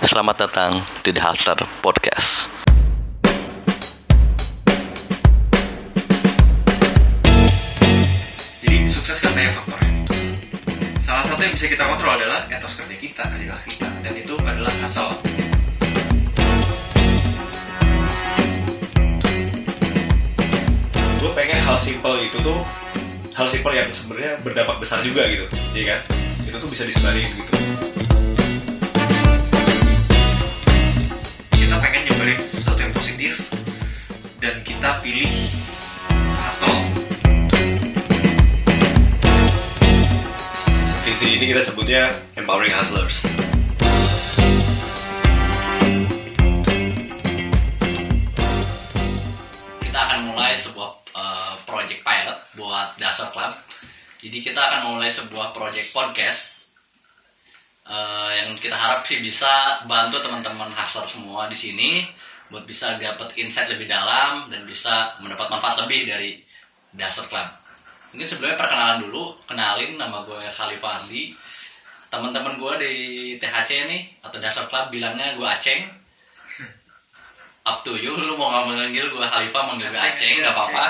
Selamat datang di The Hustler Podcast. Jadi sukses kan banyak faktornya. Salah satu yang bisa kita kontrol adalah etos kerja kita, keras kita, dan itu adalah hustle. gue pengen hal simple itu tuh hal simple yang sebenarnya berdampak besar juga gitu iya kan itu tuh bisa disebarin gitu Nyebarin sesuatu yang positif, dan kita pilih hustle. visi ini kita sebutnya empowering hustlers Kita akan mulai sebuah uh, project pilot buat Dasar Club. Jadi kita akan mulai sebuah project podcast uh, yang kita harap sih bisa bantu teman-teman hustler semua di sini buat bisa dapat insight lebih dalam dan bisa mendapat manfaat lebih dari Dasar Club. Mungkin sebelumnya perkenalan dulu, kenalin nama gue Khalifah Ardi. Teman-teman gue di THC nih atau Dasar Club bilangnya gue Aceng. Up to you, lu mau nggak manggil gue Khalifah, manggil gue Aceng, nggak apa-apa.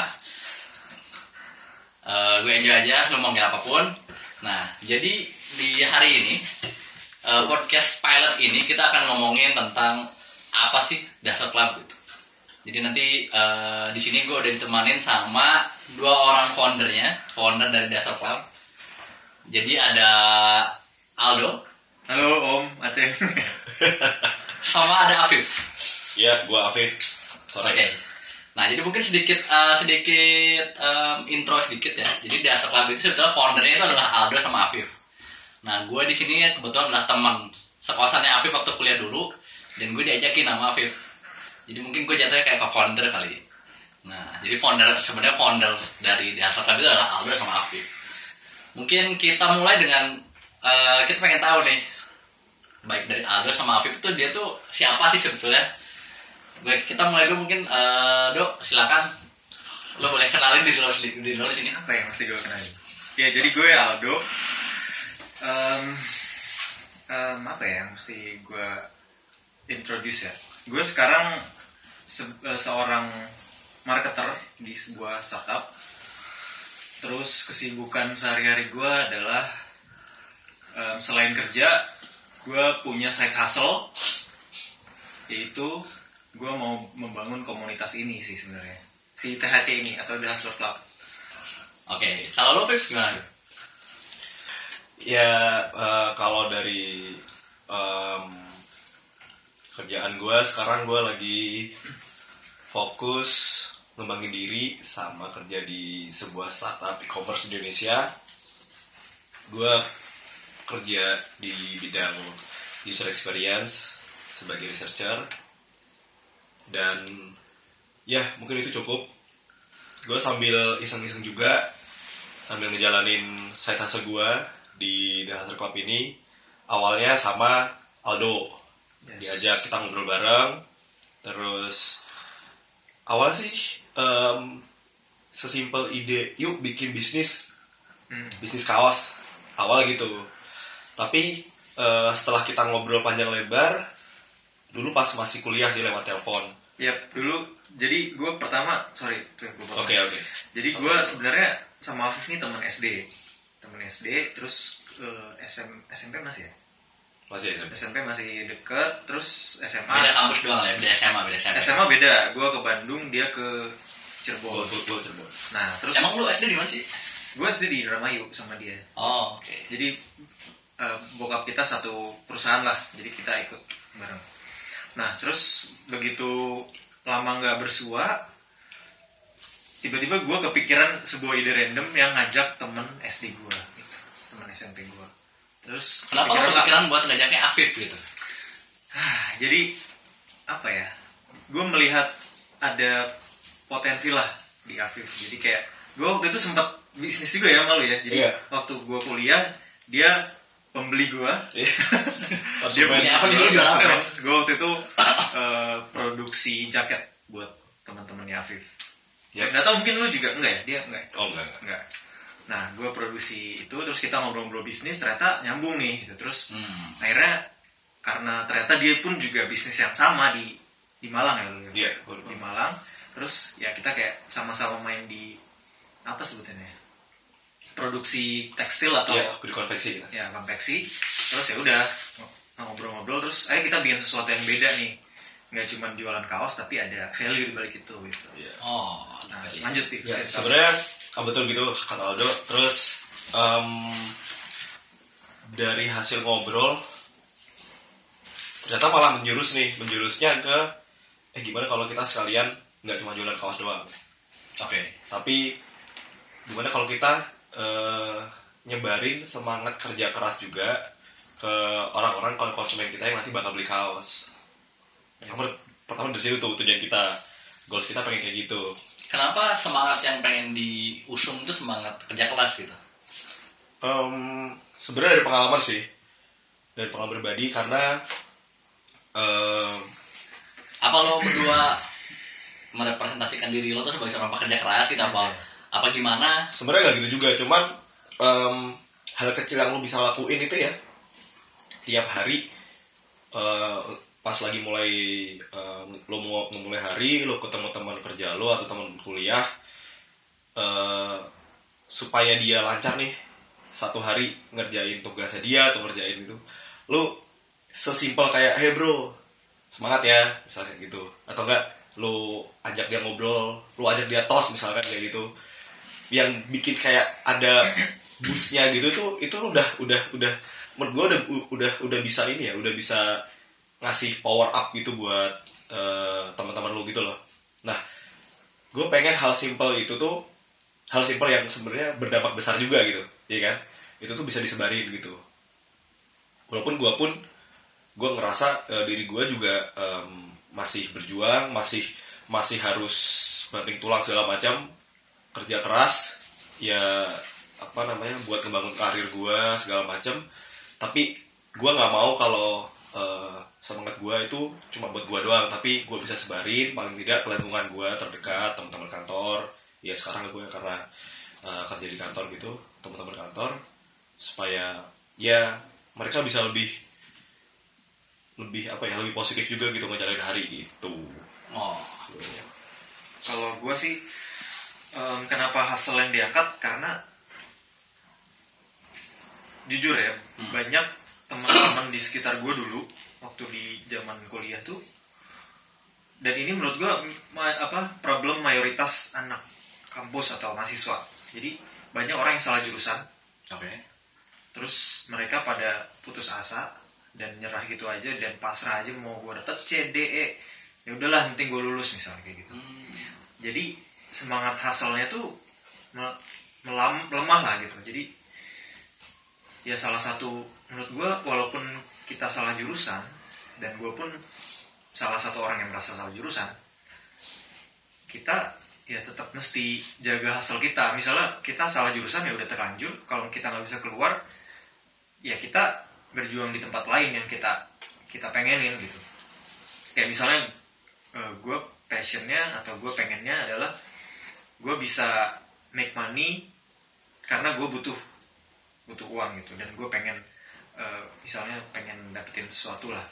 Eh, gue enjoy aja, lu mau manggil apa pun. Nah, jadi di hari ini eh, podcast pilot ini kita akan ngomongin tentang apa sih Dasar Club gitu. Jadi nanti eh, di sini gue udah ditemanin sama dua orang foundernya, founder dari Dasar Club. Jadi ada Aldo Halo Om Aceh. sama ada Afif. ya gue Afif Oke. sorry Nah, jadi mungkin sedikit eh, sedikit em, intro sedikit ya. Jadi Dasar Club itu sebetulnya foundernya itu adalah Aldo sama Afif. Nah, gue di sini kebetulan adalah teman sekosannya Afif waktu kuliah dulu dan gue diajakin sama Afif. Jadi mungkin gue jatuhnya kayak ke founder kali. Nah, jadi founder sebenarnya founder dari Dasar Club itu adalah Aldo sama Afif. Mungkin kita mulai dengan eh, kita pengen tahu nih baik dari Aldo sama Afif itu dia tuh siapa sih sebetulnya? Gue kita mulai dulu mungkin eh, Dok, silakan. Lo boleh kenalin di luar di di luar sini. Apa yang mesti gue kenalin? Ya jadi gue Aldo. Em, em, apa ya yang mesti gue introduce ya? Gue sekarang se- eh, seorang marketer di sebuah startup. Terus kesibukan sehari-hari gue adalah em, selain kerja, gue punya side hustle, yaitu gue mau membangun komunitas ini sih sebenarnya, si THC ini atau The Hustler Club. Oke, kalau lo Fif gimana? Ya eh, kalau dari em, kerjaan gue sekarang gue lagi fokus ngembangin diri sama kerja di sebuah startup e-commerce Indonesia. Gue kerja di bidang user experience sebagai researcher. Dan ya mungkin itu cukup. Gue sambil iseng-iseng juga sambil ngejalanin side hustle gue di The Hustle Club ini awalnya sama Aldo. Yes. diajak kita ngobrol bareng. Terus awal sih em, sesimpel ide yuk bikin bisnis. Hmm. bisnis kaos. Awal gitu. Tapi eh, setelah kita ngobrol panjang lebar dulu pas masih kuliah sih lewat telepon. Ya dulu jadi gue pertama sorry oke oke. Jadi gue sebenarnya sama Afif ini teman SD, teman SD, terus eh, SM, SMP masih ya, masih SMP SMP masih deket, terus SMA, Beda kampus doang ya, beda SMA, beda SMA. SMA beda, gue ke Bandung, dia ke gue Cirebon. gue Cirebon Nah terus Emang lu SD di mana sih? gue SD di Indramayu sama dia. Oh, oke. Jadi eh, bokap kita satu perusahaan lah, jadi kita ikut bareng. Nah terus begitu lama nggak bersua, tiba-tiba gue kepikiran sebuah ide random yang ngajak temen SD gue, gitu. temen SMP gue. Terus Kenapa kepikiran kepikiran buat ngajaknya Afif gitu? "Ah, jadi apa ya? Gue melihat ada potensi lah di Afif. Jadi kayak gue waktu itu sempat bisnis juga ya malu ya. Jadi Iya. waktu gue kuliah dia pembeli gue. Iya. dia punya apa nih? Lu jualan apa? Gue waktu itu eh, produksi jaket buat teman-temannya Afif. Ya nggak tahu mungkin lu juga enggak ya? Dia enggak. oh enggak enggak. Enggak. Nah, gue produksi itu terus kita ngobrol-ngobrol bisnis ternyata nyambung nih gitu. Terus Hmm. akhirnya karena ternyata dia pun juga bisnis yang sama di di Malang ya lu ya? Iya, lupa. di Malang terus ya kita kayak sama-sama main di apa sebutannya produksi tekstil atau aku di konveksi gitu. ya konveksi terus ya udah ngobrol-ngobrol terus ayo kita bikin sesuatu yang beda nih nggak cuma jualan kaos tapi ada value di balik itu gitu Iya. Oh, nah, value. lanjut nih Ya, cerita. sebenarnya ah, betul gitu kata Aldo. Terus em, dari hasil ngobrol ternyata malah menjurus nih, menjurusnya ke eh gimana kalau kita sekalian nggak cuma jualan kaos doang, Oke. tapi gimana kalau kita eh, nyebarin semangat kerja keras juga ke orang-orang kon- konsumen kita yang nanti bakal beli kaos. Pertama, pertama dari situ tuh tujuan kita, goals kita pengen kayak gitu. Kenapa semangat yang pengen diusung itu semangat kerja kelas gitu? Em, sebenarnya dari pengalaman sih dari pengalaman pribadi karena em, Apa lo berdua merepresentasikan diri lo tuh sebagai seorang pekerja keras gitu apa apa gimana? sebenarnya nggak gitu juga cuman em, hal kecil yang lo bisa lakuin itu ya tiap hari eh, pas lagi mulai eh, lo mau memulai hari lo ketemu teman kerja lo atau teman kuliah eh, supaya dia lancar nih satu hari ngerjain tugasnya dia atau ngerjain itu lo sesimpel kayak hey bro semangat ya misalnya gitu. Atau enggak lo ajak dia ngobrol lo ajak dia tos misalkan kayak gitu. Yang bikin kayak ada busnya gitu tuh itu udah udah udah menurut gue udah udah udah bisa ini ya udah bisa ngasih power up gitu buat eh, teman-teman lu gitu loh. Nah gue pengen hal simple itu tuh hal simple yang sebenarnya berdampak besar juga gitu ya kan? Itu tuh bisa disebarin gitu. Walaupun gue pun gue ngerasa eh, diri gue juga em, masih berjuang masih masih harus banting tulang segala macam kerja keras ya apa namanya buat ngebangun karir gue segala macam. Tapi gue nggak mau kalau eh, semangat gue itu cuma buat gue doang tapi gue bisa sebarin paling tidak ke lingkungan gue terdekat teman-teman kantor. Ya sekarang gue karena eh, kerja di kantor gitu teman-teman kantor supaya ya mereka bisa lebih lebih apa ya lebih positif juga gitu ngejalanin hari itu Oh, Kalau gue sih em, kenapa hasil yang diangkat? Karena jujur ya Hmm. banyak teman-teman di sekitar gue dulu waktu di zaman kuliah tuh. Dan ini menurut gue ma- apa problem mayoritas anak kampus atau mahasiswa. Jadi banyak orang yang salah jurusan. Oke. terus mereka pada putus asa dan nyerah gitu aja dan pasrah aja mau gue dapet C D E. Ya udahlah penting gue lulus misalnya kayak gitu. Hmm, jadi semangat hasilnya tuh me- melam, melemah lah gitu. Jadi ya salah satu menurut gue walaupun kita salah jurusan dan gue pun salah satu orang yang merasa salah jurusan kita ya tetap mesti jaga hasil kita. Misalnya kita salah jurusan ya udah terlanjur. Kalau kita nggak bisa keluar ya kita berjuang di tempat lain yang kita kita pengenin gitu. Kayak misalnya gue passionnya atau gue pengennya adalah gue bisa make money karena gue butuh butuh uang gitu. Dan gue pengen eh, misalnya pengen dapetin sesuatu lah.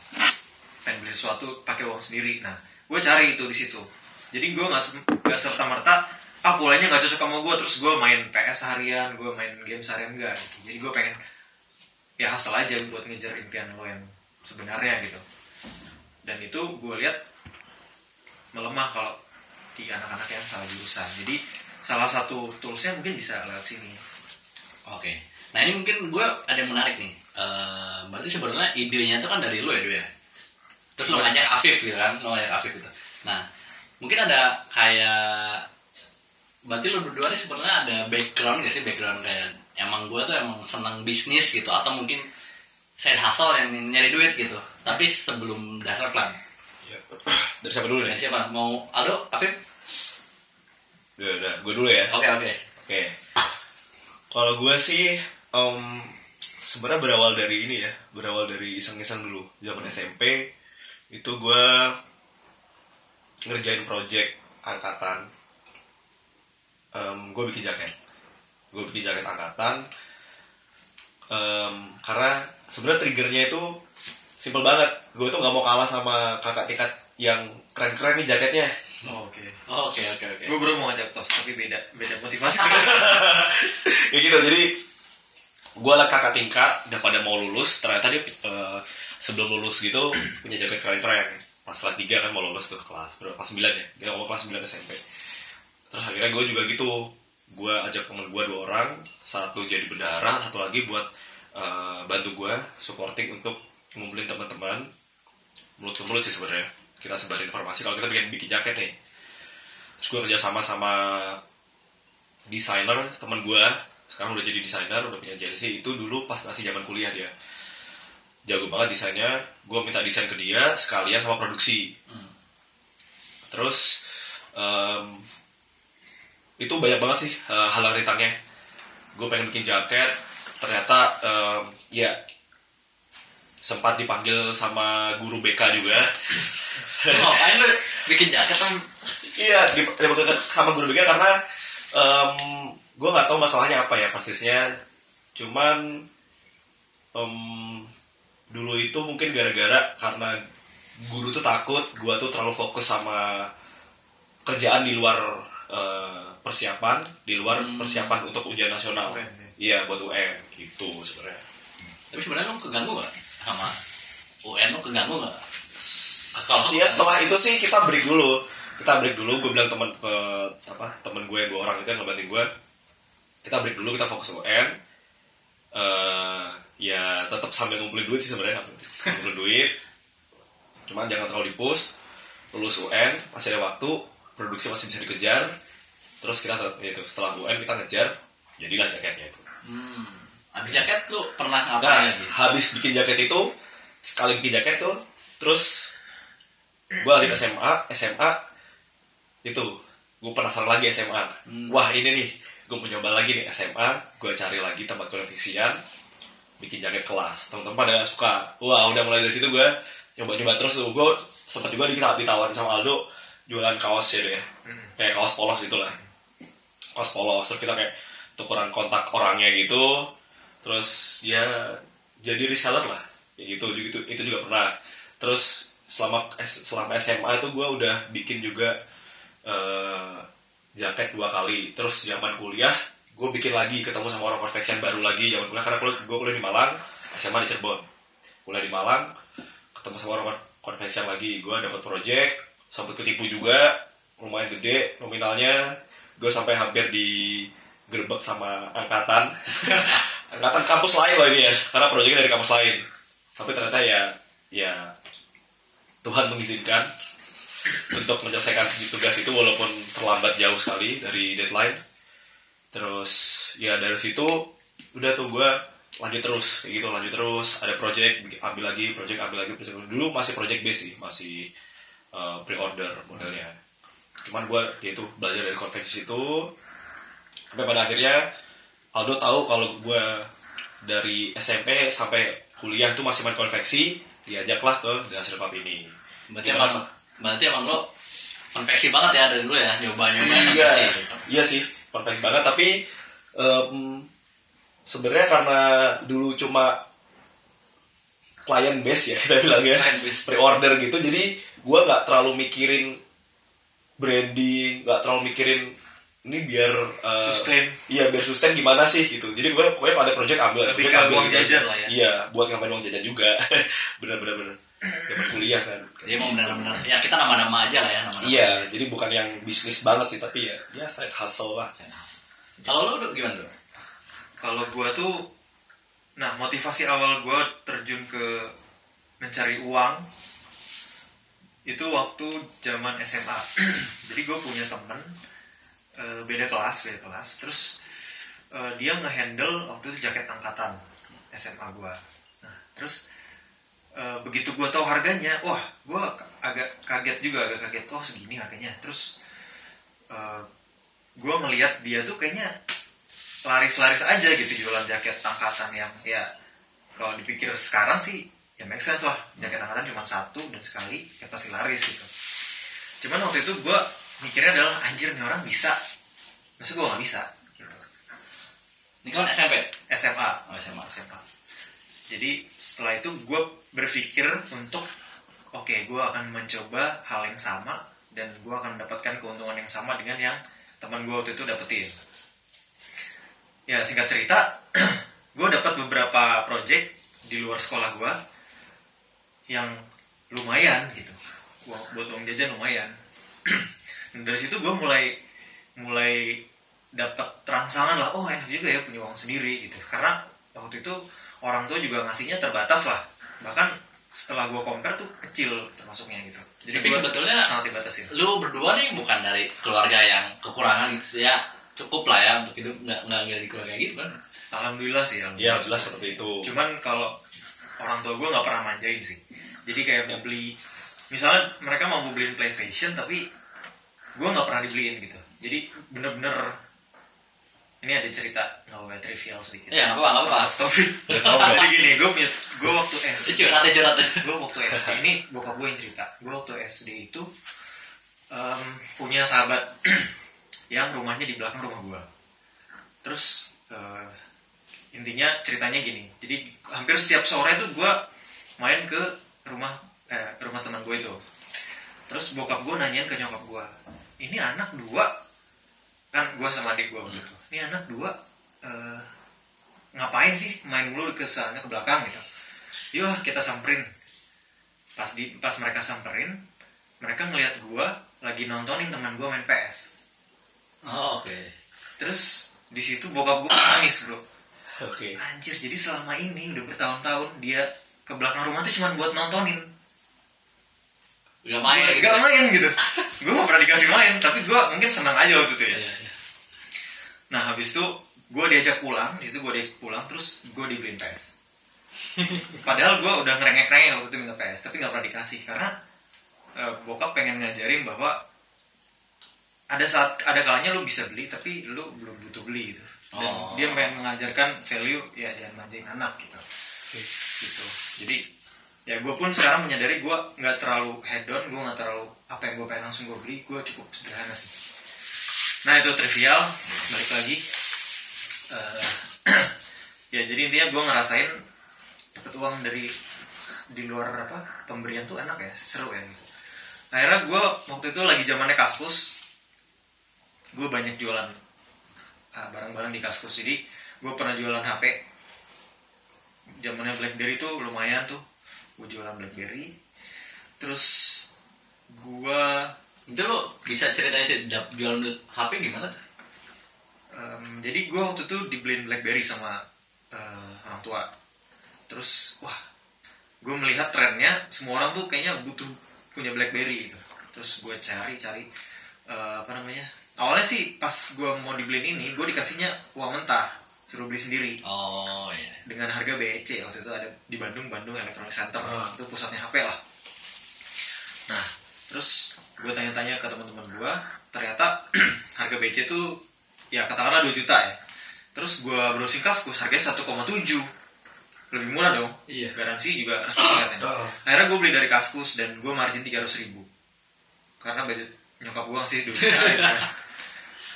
Pengen beli sesuatu pakai uang sendiri. Nah gue cari itu di situ. Jadi gue nggak se- nggak serta merta ah polanya nggak cocok sama gue terus gue main PS harian gue main game seharian enggak gitu. jadi gue pengen ya hasil aja buat ngejar impian lo yang sebenarnya gitu. Dan itu gue lihat melemah kalau di anak-anak yang salah jurusan. Jadi salah satu toolsnya mungkin bisa lewat sini. Oke. Nah ini mungkin gue ada yang menarik nih. Eh, berarti sebenarnya idenya itu kan dari lo ya, ya? Terus lo ngajak Afif gitu kan, lo ngajak Afif gitu. Nah, mungkin ada kayak berarti lo berdua nih sebenarnya ada background gak sih background kayak emang gue tuh emang senang bisnis gitu atau mungkin side hustle yang nyari duit gitu. Tapi sebelum dasar plan, dari siapa dulu dari nih siapa? Mau Aldo, Afif? udah udah gue dulu ya Oke oke. Oke. Kalau gue sih em, sebenarnya berawal dari ini ya, berawal dari iseng-iseng dulu. Zaman SMP itu gue ngerjain project angkatan. Em, gue bikin jaket. Gue bikin jaket angkatan. Em, karena sebenarnya triggernya itu simple banget gue tuh nggak mau kalah sama kakak tingkat yang keren-keren nih jaketnya Oh, Oke. Oke oke oke. Gue baru mau ngajak tos, tapi beda beda motivasi. ya gitu jadi gue lah kakak tingkat udah pada mau lulus ternyata dia eh, sebelum lulus gitu punya jaket keren-keren kelas 3 kan mau lulus ke kelas berapa 9 ya dia mau kelas 9 SMP terus akhirnya gue juga gitu gue ajak temen gue dua orang satu jadi bendahara satu lagi buat eh, bantu gue supporting untuk ngumpulin teman-teman. Mulut ke mulut sih sebenarnya kita sebarin informasi. Kalau kita bikin bikin jaket nih terus gue kerja sama sama desainer teman gue sekarang udah jadi desainer udah punya jersey. Itu dulu pas masih zaman kuliah dia. Jago banget desainnya. Gue minta desain ke dia sekalian sama produksi. Hmm. terus em, itu banyak banget sih eh, hal rintannya gue pengen bikin jaket. Ternyata em, ya sempat dipanggil sama guru BK juga. Oh, bikin jaket kan? Iya, di- dipanggil sama guru BK karena gue nggak tahu masalahnya apa ya persisnya. Cuman em, dulu itu mungkin gara-gara karena guru tuh takut gue tuh terlalu fokus sama kerjaan di luar eh, persiapan, di luar Hmm. persiapan untuk ujian nasional. Ya. Iya, buat UN gitu sebenarnya. Tapi sebenarnya lu keganggu gak sama UN lu keganggu gak? Kalau Iya setelah itu sih kita break dulu. Kita break dulu. Gue bilang teman ke apa temen gue dua orang itu yang ngebanting gue. Kita break dulu. Kita fokus UN. eh ya tetap sambil ngumpulin duit sih sebenarnya ngumpulin duit. Cuman jangan terlalu dipus. Lulus UN masih ada waktu. Produksi masih bisa dikejar. Terus kita itu setelah UN kita ngejar. Jadilah jaketnya itu. Hmm. Habis jaket lu pernah Nah, ngapain lagi? habis bikin jaket itu, sekali bikin jaket tuh, terus gue lagi SMA, SMA itu gue penasaran lagi SMA. Hmm. Wah ini nih, gue mau nyoba lagi nih SMA, gue cari lagi tempat konveksian, bikin jaket kelas. Teman-teman pada suka. Wah udah mulai dari situ gue nyoba-nyoba terus tuh. Gue sempat juga dita- ditawarin sama Aldo jualan kaos ya deh, kayak kaos polos gitu lah. Kaos polos, terus kita kayak tukeran kontak orangnya gitu, terus ya jadi reseller lah ya gitu gitu itu juga pernah terus selama selama SMA itu gue udah bikin juga eh, jaket dua kali. Terus zaman kuliah gue bikin lagi ketemu sama orang confection baru lagi zaman kuliah. Karena gue kuliah di Malang SMA di Cirebon. Kuliah di Malang ketemu sama orang confection lagi. Gue dapat project sempat ketipu juga. Lumayan gede nominalnya. Gue sampai hampir di gerbek sama angkatan. Angkatan kampus lain loh ini ya. Karena proyeknya dari kampus lain. Tapi ternyata ya ya Tuhan mengizinkan untuk menyelesaikan tugas itu walaupun terlambat jauh sekali dari deadline. Terus ya dari situ udah tuh gue lanjut terus kayak gitu lanjut terus. Ada project ambil lagi project ambil lagi project dulu masih project base sih masih uh, pre-order modelnya cuman gue ya itu belajar dari konveksi itu sampai pada akhirnya Aldo tahu kalau gue dari SMP sampai kuliah itu masih main konveksi diajaklah ke Jalan Pub ini Berarti emang berarti emang lu konveksi banget ya dari dulu ya nyoba-nyoba iya konveksi. iya sih konveksi banget tapi em, sebenarnya karena dulu cuma client base ya kita bilang ya pre-order gitu jadi gue nggak terlalu mikirin branding nggak terlalu mikirin ini biar eh, Sustain. iya biar sustain gimana sih gitu jadi gue pokoknya kalau ada project ambil Lebih project ambil uang gitu jajan aja. lah ya. iya buat ngapain uang jajan juga bener bener bener Zaman kuliah kan Jadi emang benar-benar ya kita nama-nama aja lah ya nama-nama. iya jadi bukan yang bisnis banget sih tapi ya ya side hustle lah Kalau lu Dok, gimana? Kalau gua tuh, nah motivasi awal gua terjun ke mencari uang itu waktu zaman SMA. Jadi gue punya temen eh, beda kelas, beda kelas. Terus eh, dia ngehandle waktu itu jaket angkatan SMA gua. Nah, terus eh, begitu gua tahu harganya, wah, gua agak kaget juga, agak kaget. Oh segini harganya. Terus eh, gue ngelihat dia tuh kayaknya laris-laris aja gitu jualan jaket angkatan yang ya kalau dipikir sekarang sih ya make sense lah jaket angkatan cuma satu dan sekali ya pasti laris gitu cuman waktu itu gue mikirnya adalah anjir nih orang bisa masa gue nggak bisa gitu. Ini kan SMP. SMA Oh, SMA. SMA jadi setelah itu gue berpikir untuk oke gue akan mencoba hal yang sama dan gue akan mendapatkan keuntungan yang sama dengan yang teman gue waktu itu dapetin. Ya singkat cerita gue dapat beberapa project di luar sekolah gue yang lumayan gitu. Wah, buat uang jajan lumayan. Dan dari situ gue mulai mulai dapat rangsangan lah oh enak juga ya punya uang sendiri gitu. Karena waktu itu orang tua juga ngasihnya terbatas lah. Bahkan setelah gue compare tuh kecil termasuknya gitu. Jadi Tapi gua sebetulnya sangat dibatasi lu berdua nih bukan dari keluarga yang kekurangan gitu. Ya cukup lah ya untuk hidup. Nggak nggak nggak di keluarga gitu kan? Alhamdulillah sih ya alhamdulillah. jelas seperti itu. Cuman kalau orang tua gue nggak pernah manjain sih. Jadi kayak mau beli misalnya mereka mau beliin PlayStation tapi gue nggak pernah dibeliin gitu. Jadi bener-bener ini ada cerita nggak apa trivial sedikit. Ya nggak apa nggak apa nggak? jadi gini gue punya gue waktu SD curhat ya curhat gue waktu SD ini bokap gue yang cerita. Gue waktu SD itu em, punya sahabat yang rumahnya di belakang rumah gue terus eh, intinya ceritanya gini. Jadi hampir setiap sore tuh gue main ke rumah eh, rumah teman gue itu. Terus bokap gue nanyain ke nyokap gue ini anak dua kan gue sama adik gue waktu itu ini anak dua eh, ngapain sih main mulu ke sana ke belakang gitu. Yuk kita samperin. Pas di pas mereka samperin mereka ngelihat gue lagi nontonin teman gue main PS oh, oke. Terus di situ bokap gue nangis bro. Oke. Anjir jadi selama ini udah bertahun-tahun dia ke belakang rumah tuh cuma buat nontonin. Nggak main gitu gak ya? main gitu. Gue gak pernah dikasih main tapi gue mungkin senang aja waktu itu ya. Iya. Nah habis itu gue diajak pulang di situ gue diajak pulang terus gue dibeliin PS. Padahal gue udah ngerengek-rengek waktu itu minta PS tapi nggak pernah dikasih karena eh, bokap pengen ngajarin bahwa ada saat ada kalanya lu bisa beli tapi lu belum butuh beli gitu. Dan Oh. dia pengen mengajarkan value ya jangan manjain anak gitu. Gitu. Jadi ya gue pun sekarang menyadari gue nggak terlalu head on gue nggak terlalu apa yang gue pengen langsung gue beli gue cukup sederhana sih nah itu trivial. Balik lagi. Eh, ya jadi intinya gue ngerasain dapat uang dari di luar apa pemberian tuh enak ya seru ya. Gitu akhirnya gue waktu itu lagi zamannya kaskus gue banyak jualan ah, barang-barang di kaskus. Jadi gue pernah jualan HP zamannya BlackBerry tuh lumayan tuh. Gue jualan BlackBerry. Terus gue itu lo bisa ceritain sih jualan HP gimana tuh? Em, jadi gue waktu itu dibeliin BlackBerry sama eh, orang tua. Terus wah gue melihat trennya semua orang tuh kayaknya butuh punya BlackBerry gitu. Terus gue cari cari eh, apa namanya? Awalnya sih pas gue mau dibeliin ini gue dikasihnya uang mentah suruh beli sendiri. Oh iya dengan harga BEC waktu itu ada di Bandung Bandung Electronic Center. Ah. itu pusatnya HP lah. Nah terus gue tanya-tanya ke teman-teman gue ternyata harga BEC itu ya katakanlah 2 juta ya. Terus gue browsing kaskus harganya 1,7 lebih murah dong. Iya. garansi juga resmi katanya. Akhirnya gue beli dari kaskus dan gue margin 300 ribu. Karena budget nyokap gue sih 2 juta gitu kan.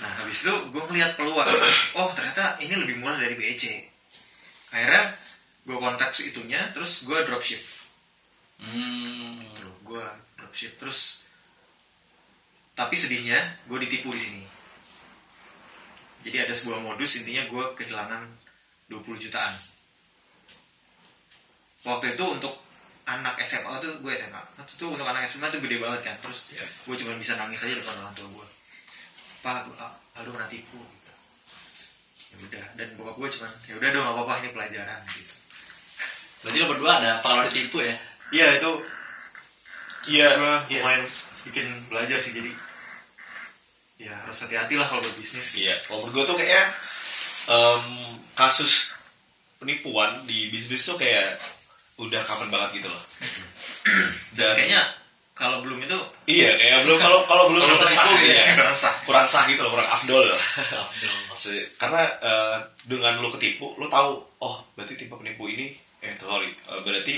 nah habis itu gue ngeliat peluang. Oh ternyata ini lebih murah dari BEC akhirnya gue kontak si itunya terus gue dropship. Hmm. Gitu gue dropship. Terus tapi sedihnya gue ditipu di sini jadi ada sebuah modus intinya gue kehilangan 20 jutaan waktu itu untuk anak SMA itu gue SMA waktu itu untuk anak SMA itu gede banget kan terus Iya. gue cuma bisa nangis aja depan orang tua gue pak Aldo pernah tipu gitu. ya udah dan bokap gue cuman ya udah dong gak apa-apa ini pelajaran gitu berarti lo berdua ada pengalaman ditipu ya iya itu iya gue iya. lumayan bikin belajar sih jadi ya harus hati-hati lah kalau berbisnis gitu. Iya, kalau menurut gue tuh kayak em, kasus penipuan di bisnis tuh kayak udah common banget gitu loh. dan kayaknya kalau belum itu iya kayak belum kalau kalau belum penipu sah, gitu iya. ya. kurang sah kurang sah gitu loh, kurang afdol. Maksudnya, karena eh, dengan lo ketipu, lo tahu, oh berarti tipe penipu ini, eh sorry, eh, berarti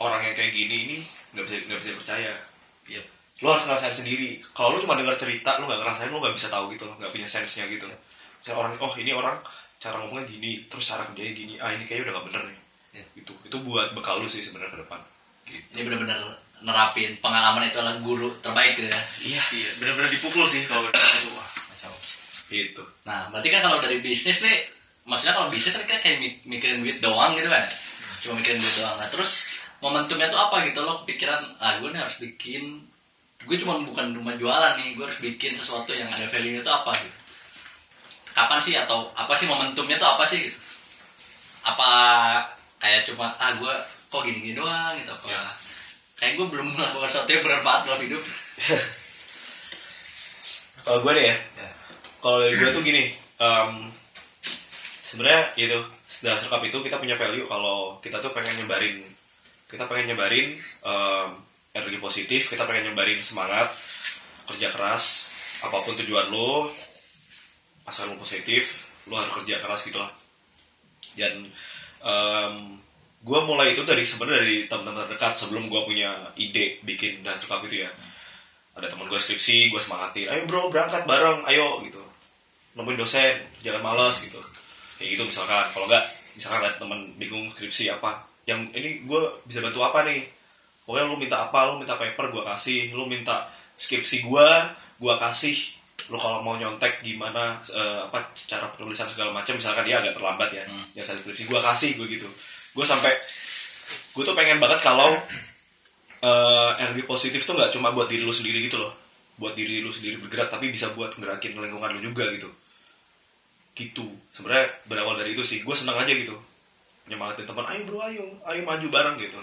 orang yang kayak gini ini nggak bisa nggak bisa percaya. Yep. Lo harus ngerasain sendiri. Kalau lo cuma dengar cerita, lo nggak ngerasain, lo nggak bisa tahu gitu nggak punya sense-nya gitu. Misalnya orang, oh ini orang cara ngomongnya gini, terus cara kerjanya gini, ah ini kayaknya udah nggak bener nih. Iya. itu itu buat bekal lu sih sebenarnya ke depan gitu. Ini benar-benar nerapin pengalaman itu adalah guru terbaik gitu ya. iya iya benar-benar dipukul sih kalau itu wah kacau itu Nah, berarti kan kalau dari bisnis nih, maksudnya kalau bisnis kan kita kayak mik- mikirin duit doang gitu kan. Cuma mikirin duit doang. Nah, terus momentumnya tuh apa gitu loh pikiran, ah gue nih harus bikin, gue cuma bukan cuma jualan nih, gue harus bikin sesuatu yang ada value itu apa gitu. Kapan sih atau apa sih momentumnya tuh apa sih gitu? Apa kayak cuma, ah gue kok gini-gini doang gitu? Apa kayak gue belum melakukan sesuatu yang bermanfaat dalam hidup. Kalau gue deh ya. Ya. Kalau gue tuh gini em, sebenarnya itu dasar cup itu kita punya value kalau kita tuh pengen nyebarin kita pengen nyebarin em, energi positif kita pengen nyebarin semangat kerja keras apa pun tujuan lo asal lo positif lo harus kerja keras gitu lah. Dan gue mulai itu dari sebenarnya dari teman-teman terdekat sebelum gue punya ide bikin dasar cup itu ya. Ada teman gue skripsi gue semangatin ayo bro berangkat bareng ayo gitu. Nemuin dosen jangan malas gitu. Kayak gitu misalkan. Kalau enggak misalkan ada teman bingung skripsi apa yang ini gue bisa bantu apa nih? Pokoknya lu minta apa lu minta paper gue kasih. Lu minta skripsi gue gue kasih. Lu kalau mau nyontek gimana eh, apa cara penulisan segala macam misalkan dia agak terlambat ya Hmm. yang saya skripsi gue kasih gue gitu. Gue sampai gue tuh pengen banget kalau eh, energi positif tuh nggak cuma buat diri lu sendiri gitu loh. Buat diri lu sendiri bergerak tapi bisa buat ngerakin lingkungan lu juga gitu. Gitu. Sebenarnya berawal dari itu sih. Gue senang aja gitu nyemangatin teman ayo bro ayo ayo maju bareng gitu.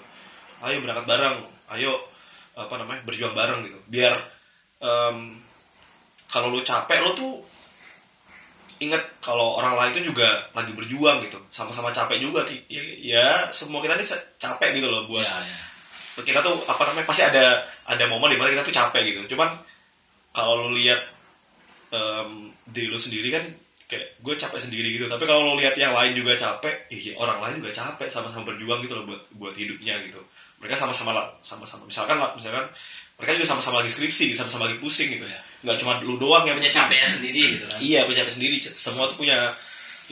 Ayo berangkat bareng ayo apa namanya berjuang bareng gitu. Biar em, kalau lu capek lu tuh inget kalau orang lain itu juga lagi berjuang gitu. Sama-sama capek juga ya, ya semua kita ini capek gitu loh buat ya, ya. kita tuh apa namanya pasti ada ada momen di mana kita tuh capek gitu. Cuman kalau lu lihat em, diri lu sendiri kan kayak gue capek sendiri gitu. Tapi kalau lu lihat yang lain juga capek iya orang lain juga capek sama-sama berjuang gitu loh buat buat hidupnya gitu. Mereka sama-sama lah- sama-sama misalkan lah misalkan mereka juga sama-sama lagi skripsi sama-sama lagi pusing gitu ya. Nggak cuma lu doang yang punya capeknya sendiri gitu kan. Iya punya capek sendiri. Semua tuh punya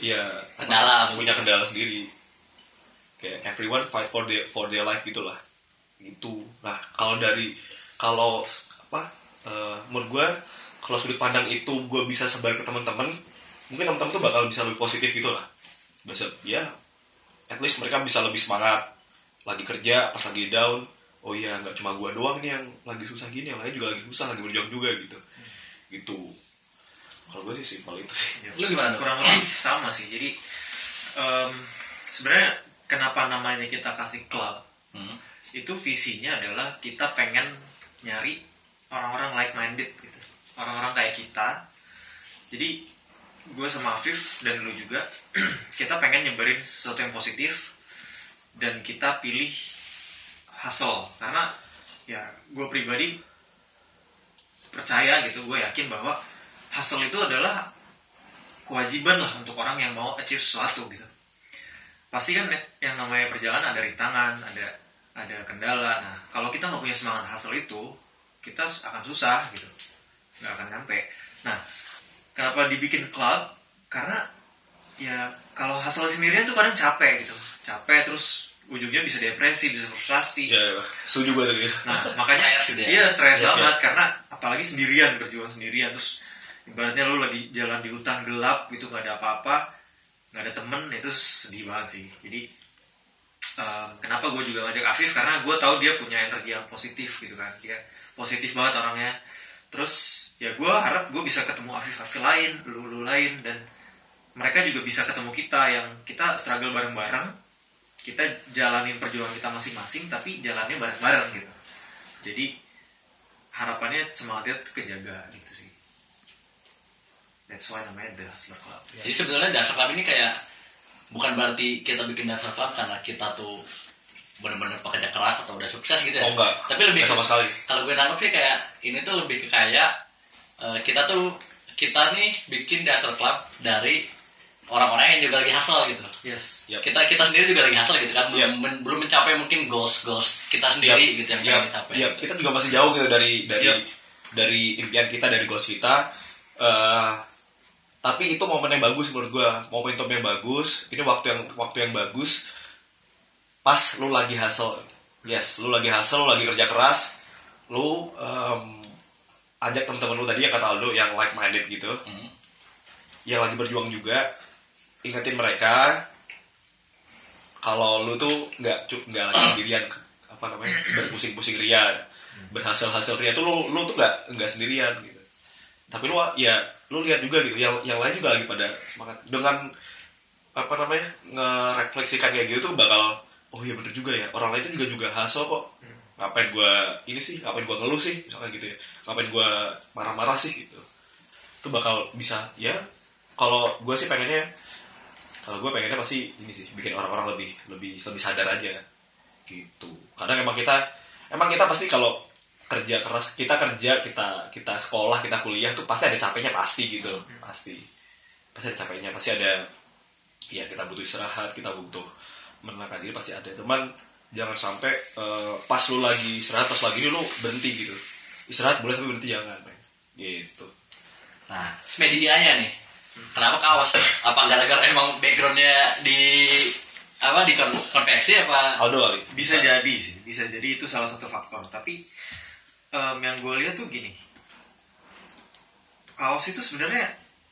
ya Kendala. punya kendala sendiri. Kayak everyone fight for their for their life gitulah gitu. Nah kalau dari kalau apa eh, menurut gue kalau sudut pandang itu gue bisa sebar ke teman-teman mungkin teman-teman tuh bakal bisa lebih positif gitu lah. Bisa ya at least mereka bisa lebih semangat. Lagi kerja pas lagi down oh iya nggak cuma gue doang nih yang lagi susah gini yang lain juga lagi susah lagi berjuang juga gitu. Gitu. Kalau gue sih simpel itu sih. Ya, Lu gimana, Dok? kurang lebih sama sih. Jadi em, sebenarnya kenapa namanya kita kasih club? Hmm. itu visinya adalah kita pengen nyari orang-orang like minded gitu. Orang-orang kayak kita. Jadi gue sama Afif dan lu juga kita pengen nyebarin sesuatu yang positif dan kita pilih hustle. Karena ya gue pribadi percaya gitu gue yakin bahwa hustle itu adalah kewajiban lah untuk orang yang mau achieve sesuatu gitu. Pasti kan yang namanya perjalanan ada rintangan ada ada kendala. Nah kalau kita nggak punya semangat hustle itu kita akan susah gitu. Nggak akan nyampe. Nah kenapa dibikin klub karena ya kalau hustle sendirian tuh kadang capek gitu. Capek terus ujungnya bisa depresi bisa frustrasi. Ya, ya. setuju gue tadi. Nah, makanya Stres gitu ya? iya stres Iya, banget. Karena apalagi sendirian berjuang sendirian. Terus ibaratnya lu lagi jalan di hutan gelap gitu nggak ada apa-apa nggak ada temen itu sedih banget sih. Jadi em, kenapa gue juga ngajak Afif? Karena gue tahu dia punya energi yang positif gitu kan. Dia positif banget orangnya terus ya gue harap gue bisa ketemu Afif Afif lain lu lu lain dan mereka juga bisa ketemu kita yang kita struggle bareng-bareng. Kita jalanin perjuangan kita masing-masing tapi jalannya bareng-bareng gitu. Jadi harapannya semangatnya kejaga gitu sih. That's why namanya The Hustler Club. Jadi sebenarnya dasar club ini kayak bukan berarti kita bikin dasar club karena kita tuh benar-benar pekerja keras atau udah sukses gitu ya. Oh, enggak. Tapi lebih sama sekali. Kalau gue nangkep sih kayak ini tuh lebih ke kayak eh, kita tuh kita nih bikin dasar club dari orang-orang yang juga lagi hustle gitu. yes Yap. Kita kita sendiri juga lagi hustle gitu kan belum Yap. men- belum mencapai mungkin goals goals kita sendiri gitu yang Iya, pengen dicapai. iya, kita juga masih jauh gitu dari dari Iya. dari impian kita dari goals kita. Eh, tapi itu momen yang bagus menurut gua, momentum yang bagus. Ini waktu yang waktu yang bagus pas lu lagi hustle yes lu lagi hustle lu lagi kerja keras lu em, ajak temen-temen lu tadi yang kata Aldo yang like minded gitu. Hmm. yang lagi berjuang juga ingetin mereka. Kalau lu tuh nggak nggak lagi sendirian apa namanya berpusing-pusing ria berhasil-hasil ria tuh lu lu tuh nggak nggak sendirian gitu. Tapi lu ya lu lihat juga gitu yang yang lain juga lagi pada semangat. Dengan apa namanya ngerefleksikan kayak gitu tuh bakal oh iya bener juga ya. Orang lain tuh juga juga hasil kok. Ngapain gua ini sih? Ngapain gua ngeluh sih? Misalkan gitu ya. Ngapain gua marah-marah sih gitu. Itu bakal bisa ya. Kalau gue sih pengennya kalau gue pengennya pasti ini sih bikin orang-orang lebih lebih lebih sadar aja. Gitu. Kadang emang kita emang kita pasti kalau kerja keras kita kerja kita kita sekolah kita kuliah tuh pasti ada capeknya pasti gitu. Pasti. Pasti ada capeknya pasti ada ya kita butuh istirahat kita butuh menenangkan diri pasti ada cuman jangan sampai eh, pas lu lagi istirahat pas lagi ini lu berhenti gitu istirahat boleh tapi berhenti jangan men. gitu Nah, medianya nih. Kenapa kaos? Apa gara-gara emang backgroundnya di apa di kon- konveksi apa? Aldo kali bisa jadi sih bisa jadi itu salah satu faktor tapi em, yang gue lihat tuh gini kaos itu sebenarnya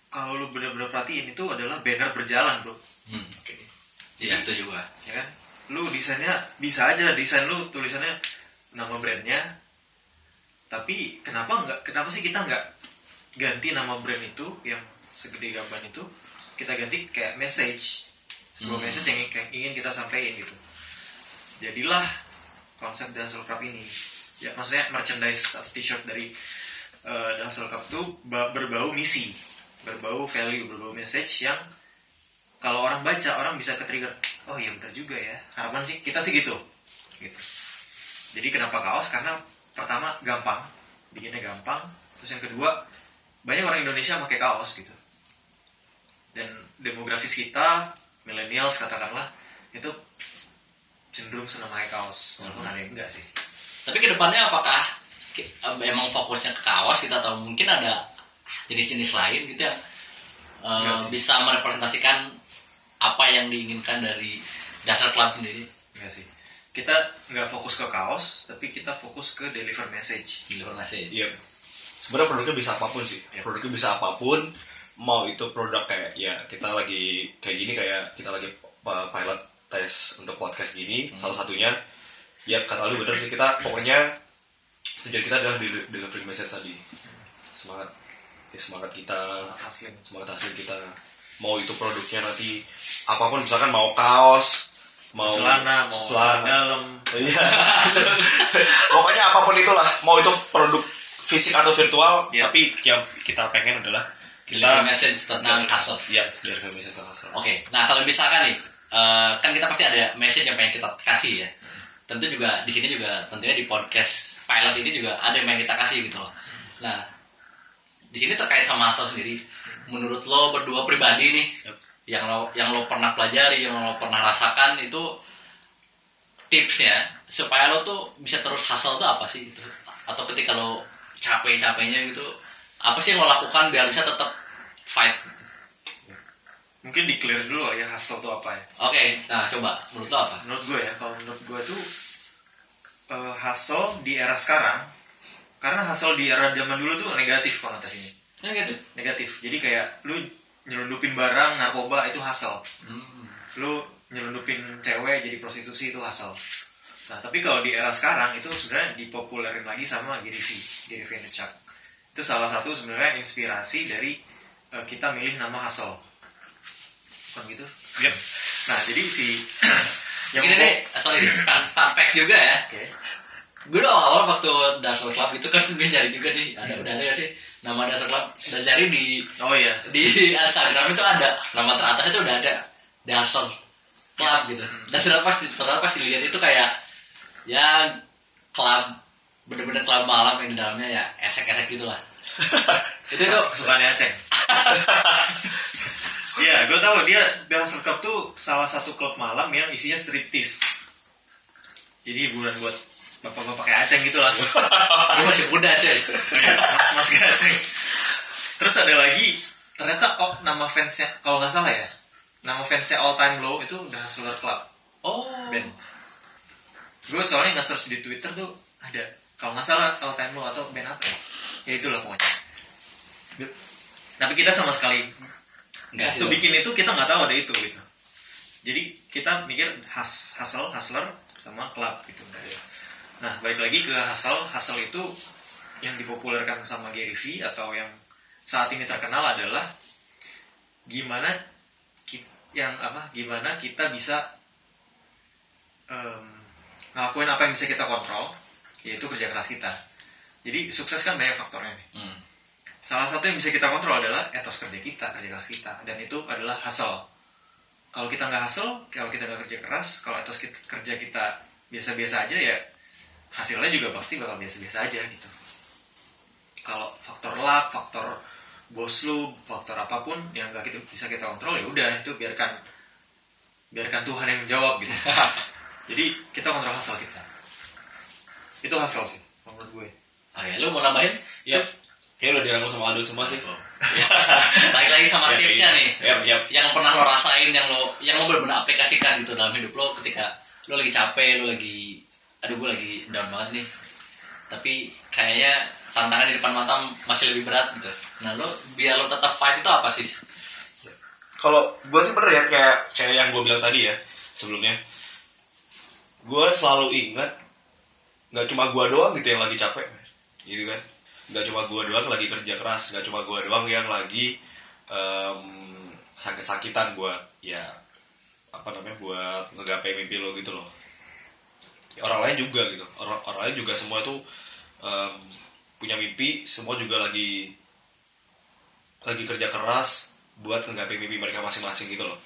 kalau lu benar-benar perhatiin itu adalah banner berjalan bro Hmm, oke. Iya, setuju gua. ya kan lu desainnya bisa aja desain lu tulisannya nama brandnya tapi kenapa nggak kenapa sih kita nggak ganti nama brand itu yang segede gaban itu kita ganti kayak message sebuah Hmm. message yang yang ingin kita sampaikan gitu jadilah konsep Dancel Cup ini ya maksudnya merchandise atau t-shirt dari uh, Dancel Cup itu ba- berbau misi berbau value berbau message yang kalau orang baca orang bisa ke trigger oh iya benar juga ya harapan sih kita sih gitu. Gitu. Jadi kenapa kaos? Karena pertama gampang bikinnya gampang. Terus yang kedua banyak orang Indonesia pakai kaos gitu. Dan demografis kita millennials katakanlah itu cenderung senang pakai kaos. Walaupun ada yang enggak sih? Tapi ke depannya apakah eh, emang fokusnya ke kaos kita atau mungkin ada jenis-jenis lain gitu yang Enggak sih. bisa merepresentasikan apa yang diinginkan dari dasar klub sendiri enggak sih kita nggak fokus ke kaos tapi kita fokus ke deliver message luar nasi. Iya. Sebenarnya produknya bisa apa pun sih. Iya. Produknya bisa apa pun. Mau itu produk kayak ya kita lagi kayak gini kayak kita lagi uh, pilot tes untuk podcast gini. Salah satunya ya kata lu bener sih kita pokoknya tujuan kita adalah del- delivering message tadi. Semangat ya semangat kita hasil semangat hasil kita mau itu produknya nanti apa pun misalkan mau kaos mau celana mau celana dalam Iya. Pokoknya apa pun itulah, mau itu produk fisik atau virtual, Iya. tapi yang kita pengen adalah kita message tentang hustle. ya dari message tentang hustle. Oke, nah kalau misalkan nih, eh, kan kita pasti ada message yang pengen kita kasih ya. Tentu juga di sini juga tentunya di podcast pilot ini juga ada yang pengen kita kasih gitu loh. Nah, di sini terkait sama hustle sendiri, menurut lo berdua pribadi nih, Yep. yang lo yang lo pernah pelajari, yang lo pernah rasakan itu tipsnya supaya lo tuh bisa terus hustle tuh apa sih gitu? Atau ketika lo capek-capeknya gitu, apa sih yang lo lakukan biar bisa tetap fight mungkin di clear dulu ya hustle itu apa ya Oke, nah coba menurut lo apa? menurut gue ya kalau menurut gue tuh eh, hustle di era sekarang karena hustle di era zaman dulu tuh negatif konotasinya Gitu. negatif jadi kayak lu nyelundupin barang narkoba itu hustle Hmm. lu nyelundupin cewek jadi prostitusi itu hustle nah tapi kalau di era sekarang itu sebenarnya dipopulerin lagi sama Gary V Gary Vaynerchuk itu salah satu sebenarnya inspirasi dari eh, kita milih nama hustle bukan gitu Yep. nah jadi si yang Ini nih, sorry, fun, fact juga ya. Oke. Gue udah awal waktu Dasar Club itu kan gue nyari juga nih, ada udah ada nggak sih nama Dasar Club dan cari di oh iya di Instagram itu ada nama teratas itu udah ada Dasar Club gitu. Dan ternyata pas ternyata pas dilihat itu kayak ya klub bener-bener klub malam yang di dalamnya ya esek-esek gitu lah. itu tuh kesukaannya Aceh Iya, gue tahu dia Dancer Club tuh salah satu klub malam yang isinya striptease. Jadi hiburan buat bapak-bapak kayak Aceh gitu lah. gue masih muda sih. Mas-mas kayak Aceh. Terus ada lagi, ternyata oh, nama fansnya, kalau nggak salah ya, nama fansnya All Time Low itu udah Hustler Club Oh. band. gue soalnya nggak search di Twitter tuh ada kalau nggak salah all time low atau band apa ya ya itulah pokoknya tapi kita sama sekali Enggak waktu Dok. bikin itu kita nggak tahu ada itu gitu jadi kita mikir has hustle hustler sama club gitu nah balik lagi ke hustle hustle itu yang dipopulerkan sama Gary Vee atau yang saat ini terkenal adalah gimana ki- yang apa gimana kita bisa em, ngelakuin apa yang bisa kita kontrol yaitu kerja keras kita jadi sukses kan banyak faktornya nih Hmm. Salah satu yang bisa kita kontrol adalah etos kerja kita, kerja keras kita, dan itu adalah hustle. Kalau kita nggak hustle, kalau kita nggak kerja keras, kalau etos kita, kerja kita biasa-biasa aja ya hasilnya juga pasti bakal biasa-biasa aja gitu. Kalau faktor luck, faktor bos lu, faktor apa pun yang nggak kita, bisa kita kontrol ya udah itu biarkan biarkan Tuhan yang menjawab gitu. Jadi kita kontrol hustle kita. Itu hustle sih menurut gue. Oke, lu mau nambahin? Iya. Kayak udah dirangkul sama Aldo semua sih. Oh. Balik lagi sama Ya, tipsnya iya. nih. Yap, yap. Yang pernah lo rasain, yang lo yang lo benar-benar aplikasikan gitu dalam hidup lo ketika lo lagi capek, lo lagi aduh gue lagi down banget nih. Tapi kayaknya tantangan di depan mata masih lebih berat gitu. Nah lo biar lo tetap fight itu apa sih? Kalau gue sih bener ya kayak kayak yang gue bilang tadi ya sebelumnya. Gue selalu ingat nggak cuma gue doang gitu yang lagi capek, gitu kan? Nggak cuma gue doang lagi kerja keras, nggak cuma gue doang yang lagi em, sakit-sakitan buat ya apa namanya buat ngegapai mimpi lo gitu loh. Orang lain juga gitu, orang orang lain juga semua tuh em, punya mimpi, semua juga lagi lagi kerja keras buat ngegapai mimpi mereka masing-masing gitu loh.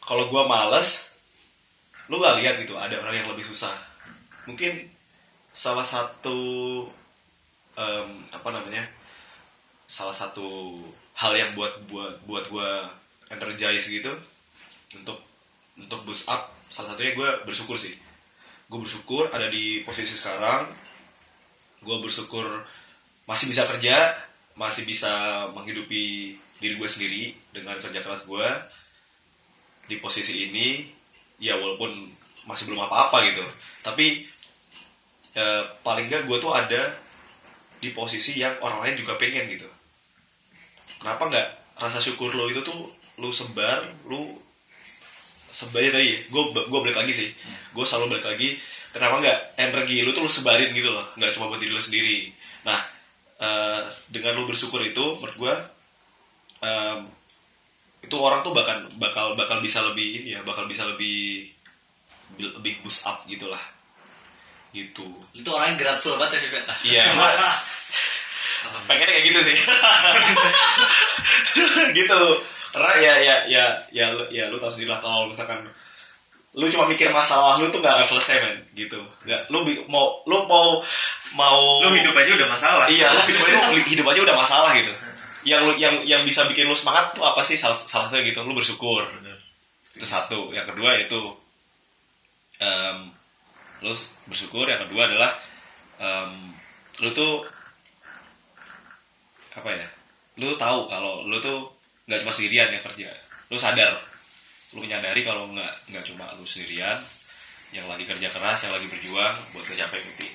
Kalau gua males, lu gak lihat gitu ada orang yang lebih susah. Mungkin salah satu em, apa namanya, salah satu hal yang buat buat buat gua energize gitu untuk untuk boost up. Salah satunya gue bersyukur sih. Gue bersyukur ada di posisi sekarang. Gue bersyukur masih bisa kerja, masih bisa menghidupi diri gue sendiri dengan kerja keras gue di posisi ini. Ya walaupun masih belum apa-apa gitu. Tapi eh, paling nggak gue tuh ada di posisi yang orang lain juga pengen gitu. Kenapa nggak rasa syukur lo itu tuh lu sebar lu sebarnya tadi gue gue balik lagi sih. Gue selalu balik lagi kenapa nggak energi lu tuh lu sebarin gitu loh. Nggak cuma buat diri lu sendiri. Nah eh, dengan lu bersyukur itu menurut gue em, itu orang tuh bakal bakal bakal bisa lebih ini ya bakal bisa lebih lebih boost up gitulah gitu. Itu orangnya grateful banget ya Bebet. iya mas. Pengennya kayak gitu sih. Gitu karena ya ya ya ya lu, ya lu tau sendiri lah kalau misalkan lu cuma mikir masalah lu tuh gak akan selesai men. Gitu. Nggak lu mau lu mau mau Lu hidup aja udah masalah. iya lu hidup aja hidup aja udah masalah gitu. Yang lu yang yang bisa bikin lu semangat tuh apa sih? Salah, salah satunya gitu lu bersyukur. Itu satu. Yang kedua itu em, lu bersyukur. Yang kedua adalah em, lu tuh apa ya? Lu tahu kalau lu tuh nggak cuma sendirian yang kerja lu sadar lu menyadari kalau nggak nggak cuma lu sendirian yang lagi kerja keras yang lagi berjuang buat mencapai mimpi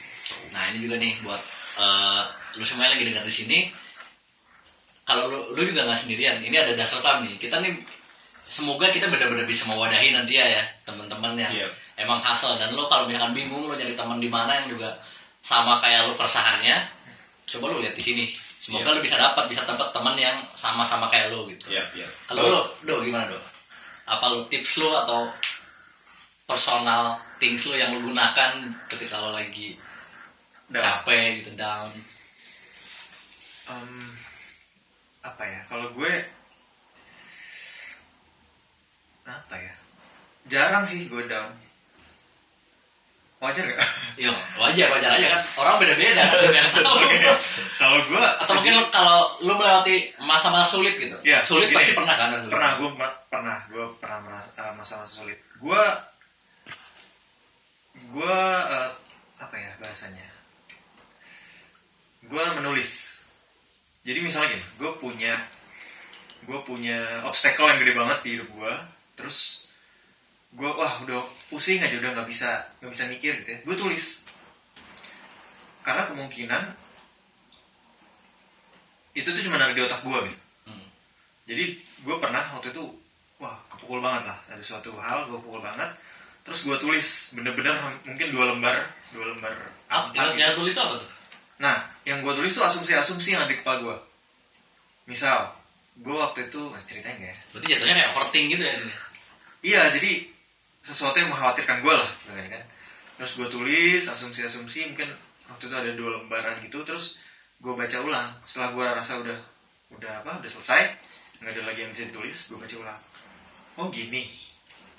Nah ini juga nih buat eh, lu semua yang lagi dengar di sini. Kalau lu, lu juga nggak sendirian. Ini ada dasar club nih. Kita nih semoga kita benar-benar bisa mewadahi nanti ya, ya teman-teman yang Iya. emang hasil dan lu kalau misalkan bingung lu nyari teman di mana yang juga sama kayak lu keresahannya, coba lu lihat di sini. Semoga Iya. lu bisa dapat bisa tempat teman yang sama-sama kayak lu gitu. ya ya Kalau lu, do gimana do? Apa lu tips lu atau personal things lu yang lu gunakan ketika lu lagi Down. capek gitu down? Em, apa ya kalau gue apa ya jarang sih gue down wajar gak? Yo, wajar wajar aja kan. Orang beda-beda kan. kalau gue Atau mungkin kalau lu melewati masa-masa sulit gitu. Iya, sulit gini. pasti pernah kan? pernah gue pernah gue pernah merasa eh, masa-masa sulit gue gue eh, apa ya bahasanya gue menulis jadi misalnya gini gue punya gue punya obstacle yang gede banget di hidup gue terus gue wah udah pusing aja udah nggak bisa nggak bisa mikir gitu ya gue tulis karena kemungkinan itu tuh cuma ada di otak gue gitu Hmm. jadi gue pernah waktu itu wah kepukul banget lah ada suatu hal gue pukul banget terus gue tulis bener-bener mungkin dua lembar dua lembar Apa? A4 Jangan, gitu. tulis apa tuh? Nah, yang gue tulis tuh asumsi-asumsi yang ada di kepala gue. Misal, gue waktu itu nah, ceritain ya? Berarti jatuhnya kayak overthink gitu ya. Iya, jadi sesuatu yang mengkhawatirkan gue lah, bilangnya kan. Terus gue tulis asumsi-asumsi mungkin waktu itu ada dua lembaran gitu, terus gue baca ulang. Setelah gue rasa udah udah apa, udah selesai, nggak ada lagi yang bisa ditulis, gue baca ulang. Oh gini.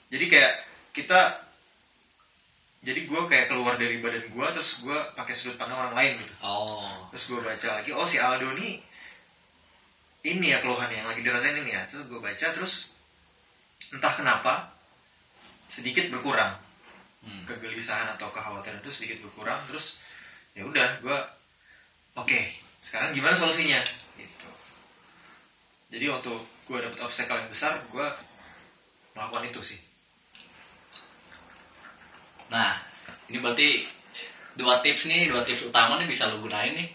Jadi kayak kita jadi gue kayak keluar dari badan gue terus gue pakai sudut pandang orang lain gitu Oh. terus gue baca lagi oh si Aldo nih ini ya keluhannya yang lagi dirasain ini ya terus gue baca terus entah kenapa sedikit berkurang Hmm. kegelisahan atau kekhawatiran itu sedikit berkurang terus ya udah gue oke sekarang gimana solusinya gitu jadi waktu gue dapet obstacle yang besar gue melakukan itu sih Nah, ini berarti dua tips nih, dua tips utama nih bisa lu gunain nih.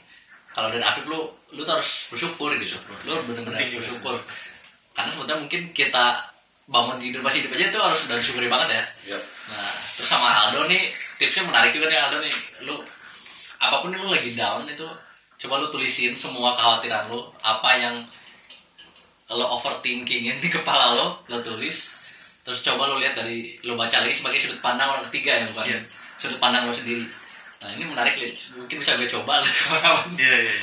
Kalau dari Afif lu, lu tuh harus bersyukur gitu. Lu bener-bener bersyukur. Karena sebetulnya mungkin kita bangun tidur pas hidup aja tuh harus udah syukuri banget ya. Yap. Nah, terus sama Aldo nih, tipsnya menarik juga nih Aldo nih. Lu, apa pun lu lagi down itu, coba lu tulisin semua kekhawatiran lu, apa yang lo overthinkingin di kepala lo, lo tulis. Terus coba lo lihat dari, lo baca lagi sebagai sudut pandang orang ketiga ya, bukan Iya. sudut pandang lo sendiri. Nah ini menarik, mungkin bisa gue coba lah kawan-kawan. iya iya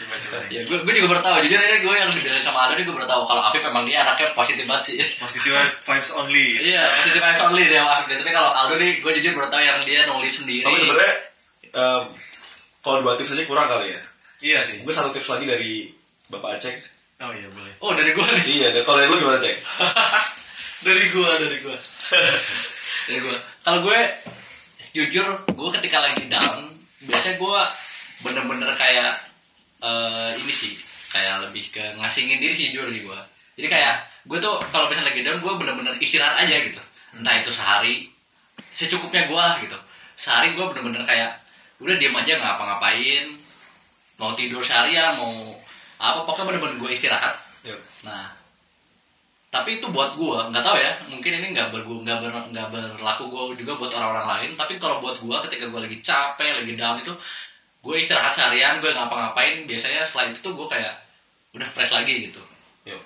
coba coba Ya, gue, gue juga baru tahu, jujur aja gue yang dibilang sama Aldo nih gue baru tahu kalau Afif emang dia anaknya positif banget sih. positive vibes only Iya, positif vibes only dia sama Afif. Tapi kalau Aldo nih, gue jujur baru tahu yang dia nulis sendiri. Tapi sebenarnya em, kalau dua tips aja kurang kali ya. iya sih Gue satu tips lagi dari Bapak Aceh. oh iya boleh Oh dari gue nih. Iya, dan kalau dari lu gimana Cek? dari gue, dari gue. dari gue. Kalau gue jujur, gue ketika lagi down, biasanya gue bener-bener kayak eh, ini sih, kayak lebih ke ngasingin diri sih jujur di gue. Jadi kayak gue tuh kalau misalnya lagi down, gue bener-bener istirahat aja gitu. Entah itu sehari, secukupnya gue lah gitu. Sehari gue bener-bener kayak udah diem aja nggak ngapa-ngapain, mau tidur seharian, mau apa pokoknya bener-bener gue istirahat. Yap. Nah, tapi itu buat gua nggak tahu ya mungkin ini nggak ber nggak ber, nggak berlaku gua juga buat orang-orang lain tapi kalau buat gua ketika gua lagi capek lagi down itu gue istirahat seharian gue ngapa-ngapain biasanya setelah itu tuh gue kayak udah fresh lagi gitu. Yap.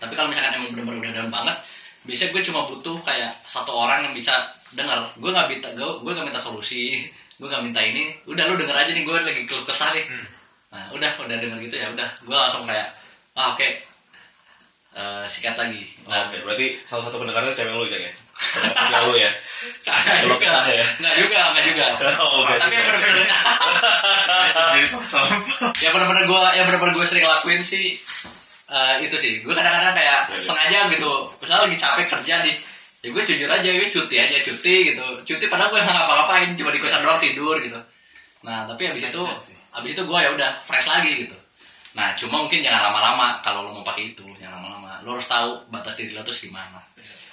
tapi kalau misalkan emang bener-bener udah down banget biasanya gue cuma butuh kayak satu orang yang bisa dengar gue nggak minta gue gue nggak minta solusi gue nggak minta ini. Udah lu denger aja nih gue lagi keluh kesah nih. Nah udah udah denger gitu ya udah. Gue langsung kayak ah oke. Eh, sikat lagi. Nah, Oke, berarti salah satu pendengarnya cewek lu Cek ya? Punya lu ya? Nggak Kalau juga, kesah ya? juga. Oh. Tapi yang bener-bener, jadi yang bener-bener gue, yang bener-bener gue sering lakuin sih eh, itu sih. Gue kadang-kadang kayak Iya, iya. sengaja gitu, misalnya lagi capek kerja nih, ya gue jujur aja, gue cuti aja, cuti gitu. Cuti padahal gue nggak ngapa-ngapain, cuma di kosan doang tidur gitu. Nah, tapi abis itu, abis itu gue ya udah fresh lagi gitu. Nah, cuma mungkin jangan lama-lama kalau lo mau pakai itu, jangan lama-lama. Lo harus tahu batas diri lo tuh gimana.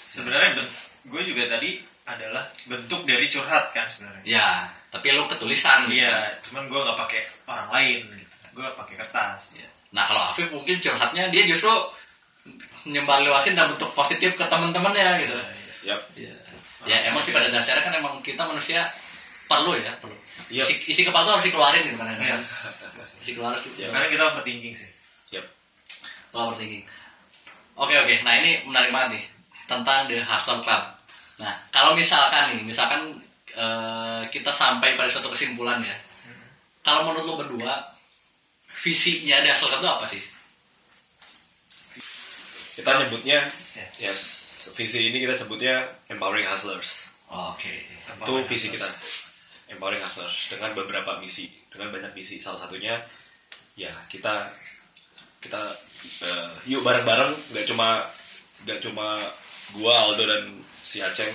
sebenarnya ben- gue juga tadi adalah bentuk dari curhat kan sebenarnya Ya, tapi lo ketulisan gitu. iya cuman gue nggak pakai orang lain gitu gue pakai kertas Ya. Nah kalau Afif mungkin curhatnya dia justru nyebar luasin dalam bentuk positif ke teman-temannya gitu. Yap. Ya. ya emang sih pada dasarnya kan emang kita manusia perlu ya perlu. Iya. Isi, isi kepala tuh harus dikeluarin gitu kan. Yes. Isi keluar harus Ya. karena kita overthinking sih Yap. Oh, overthinking. Oke oke, nah ini menarik banget nih tentang The Hustle Club. Nah kalau misalkan nih, misalkan eh, kita sampai pada suatu kesimpulan ya, kalau menurut lo berdua visinya Club itu apa sih? Kita nyebutnya, Ya. yes, visi ini kita sebutnya Empowering Hustlers. Oke. Itu visi kita. Empowering Hustlers dengan beberapa misi, dengan banyak misi. Salah satunya ya kita kita eh, yuk bareng-bareng nggak cuma nggak cuma gua Aldo dan si Aceng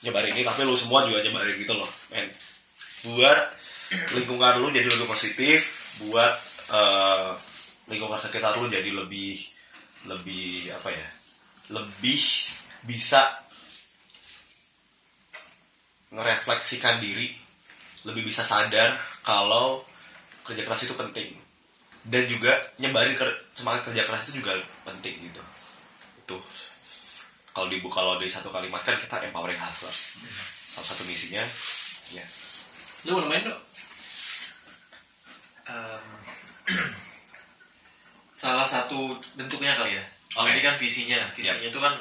nyebarin ini tapi lu semua juga nyebarin gitu loh men. Buat lingkungan lu jadi lebih positif buat eh, lingkungan sekitar lu jadi lebih lebih apa ya lebih bisa ngerefleksikan diri lebih bisa sadar kalau kerja keras itu penting. Dan juga nyebarin ker- semangat kerja keras itu juga penting gitu. Itu kalau dibuka kalau dari satu kalimat kan kita empowering hustlers salah satu misinya ya Lu mau main dong? Salah satu bentuknya kali ya. Oke. Jadi kan visinya, visinya itu kan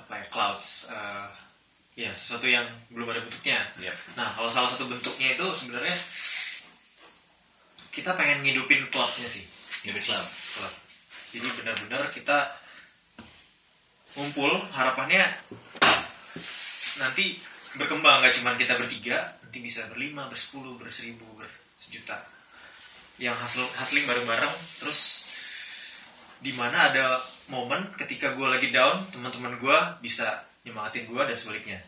apa ya clouds, eh, ya sesuatu yang belum ada bentuknya. ya Nah kalau salah satu bentuknya itu sebenarnya kita pengen ngidupin klubnya sih, it love. klub. Jadi benar-benar kita ngumpul harapannya nanti berkembang nggak cuma kita bertiga nanti bisa berlima bersepuluh berseribu bersejuta. Yang hasil hustling bareng-bareng terus di mana ada momen ketika gue lagi down teman-teman gue bisa nyemangatin gue dan sebaliknya.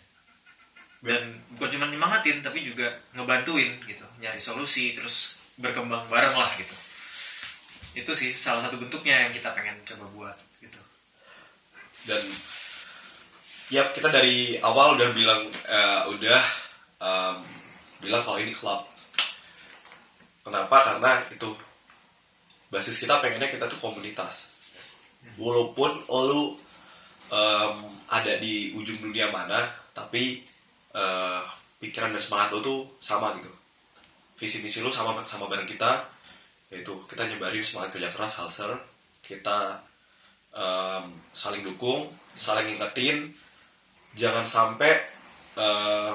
Dan bukan cuma nyemangatin tapi juga ngebantuin gitu nyari solusi terus berkembang bareng lah gitu. Itu sih salah satu bentuknya yang kita pengen coba buat dan ya kita dari awal udah bilang eh, udah em, bilang kalau ini klub. Kenapa? Karena itu basis kita pengennya kita tuh komunitas. Walaupun lu em, ada di ujung dunia mana tapi eh, pikiran dan semangat lu tuh sama gitu. Visi misi lu sama sama bareng kita. Yaitu kita nyebarin semangat kerja keras halser kita em, saling dukung, saling ngingetin, jangan sampai eh,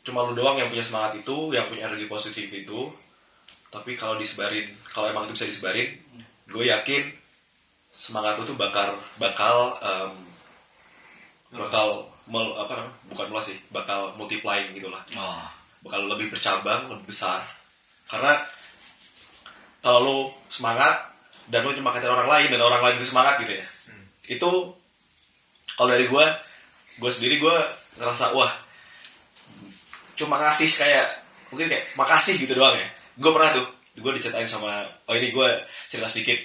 cuma lu doang yang punya semangat itu, yang punya energi positif itu, tapi kalau disebarin, kalau emang itu bisa disebarin, gue yakin semangat lu tuh bakal bakal em, bakal mel- apa namanya bukan melas sih, bakal multiplying gitulah Oh. bakal lebih bercabang, lebih besar. Karena kalau lo semangat dan lo nyemangatin orang lain dan orang lain itu semangat gitu ya. Itu kalau dari gue, gue sendiri gue ngerasa wah cuma ngasih kayak mungkin kayak makasih gitu doang ya. Gue pernah tuh, gue diceritain sama oh ini gue cerita sedikit.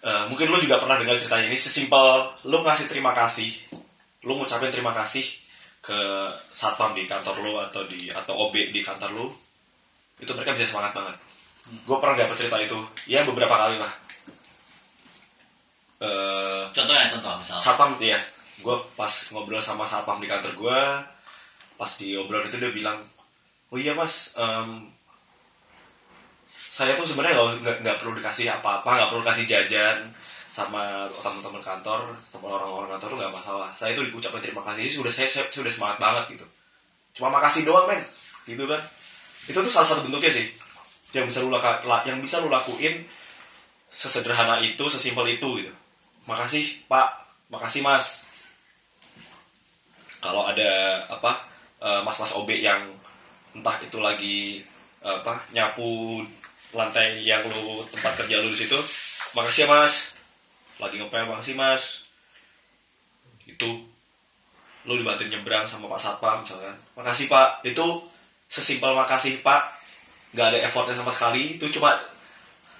Eh, mungkin lo juga pernah dengar ceritanya ini sesimpel lo ngasih terima kasih, lo ngucapin terima kasih ke satpam di kantor lo atau di atau OB di kantor lo itu mereka bisa semangat banget gue pernah dapat cerita itu. Ya beberapa kali lah. Eh, Contohnya, contoh misal. satpam sih ya. Gue pas ngobrol sama satpam di kantor gue pas di obrolan itu dia bilang oh iya mas em, saya tuh sebenarnya nggak nggak nggak perlu dikasih apa-apa nggak perlu kasih jajan sama teman-teman kantor sama orang-orang kantor tuh nggak masalah. Saya tuh diucapkan terima kasih. Ini sudah saya, saya sudah semangat banget gitu. Cuma makasih doang men. Gitu kan. Itu tuh salah satu bentuknya sih yang bisa lu laka- la- yang bisa lu lakuin sesederhana itu sesimpel itu gitu. Makasih pak. Makasih mas. Kalau ada apa eh, mas-mas OB yang entah itu lagi apa nyapu lantai yang lu tempat kerja lu di situ makasih ya mas. Lagi ngepel makasih mas. Itu lu dibantu nyebrang sama Pak Satpam misalkan. Makasih Pak. Itu sesimpel makasih Pak nggak ada effortnya sama sekali. Itu cuma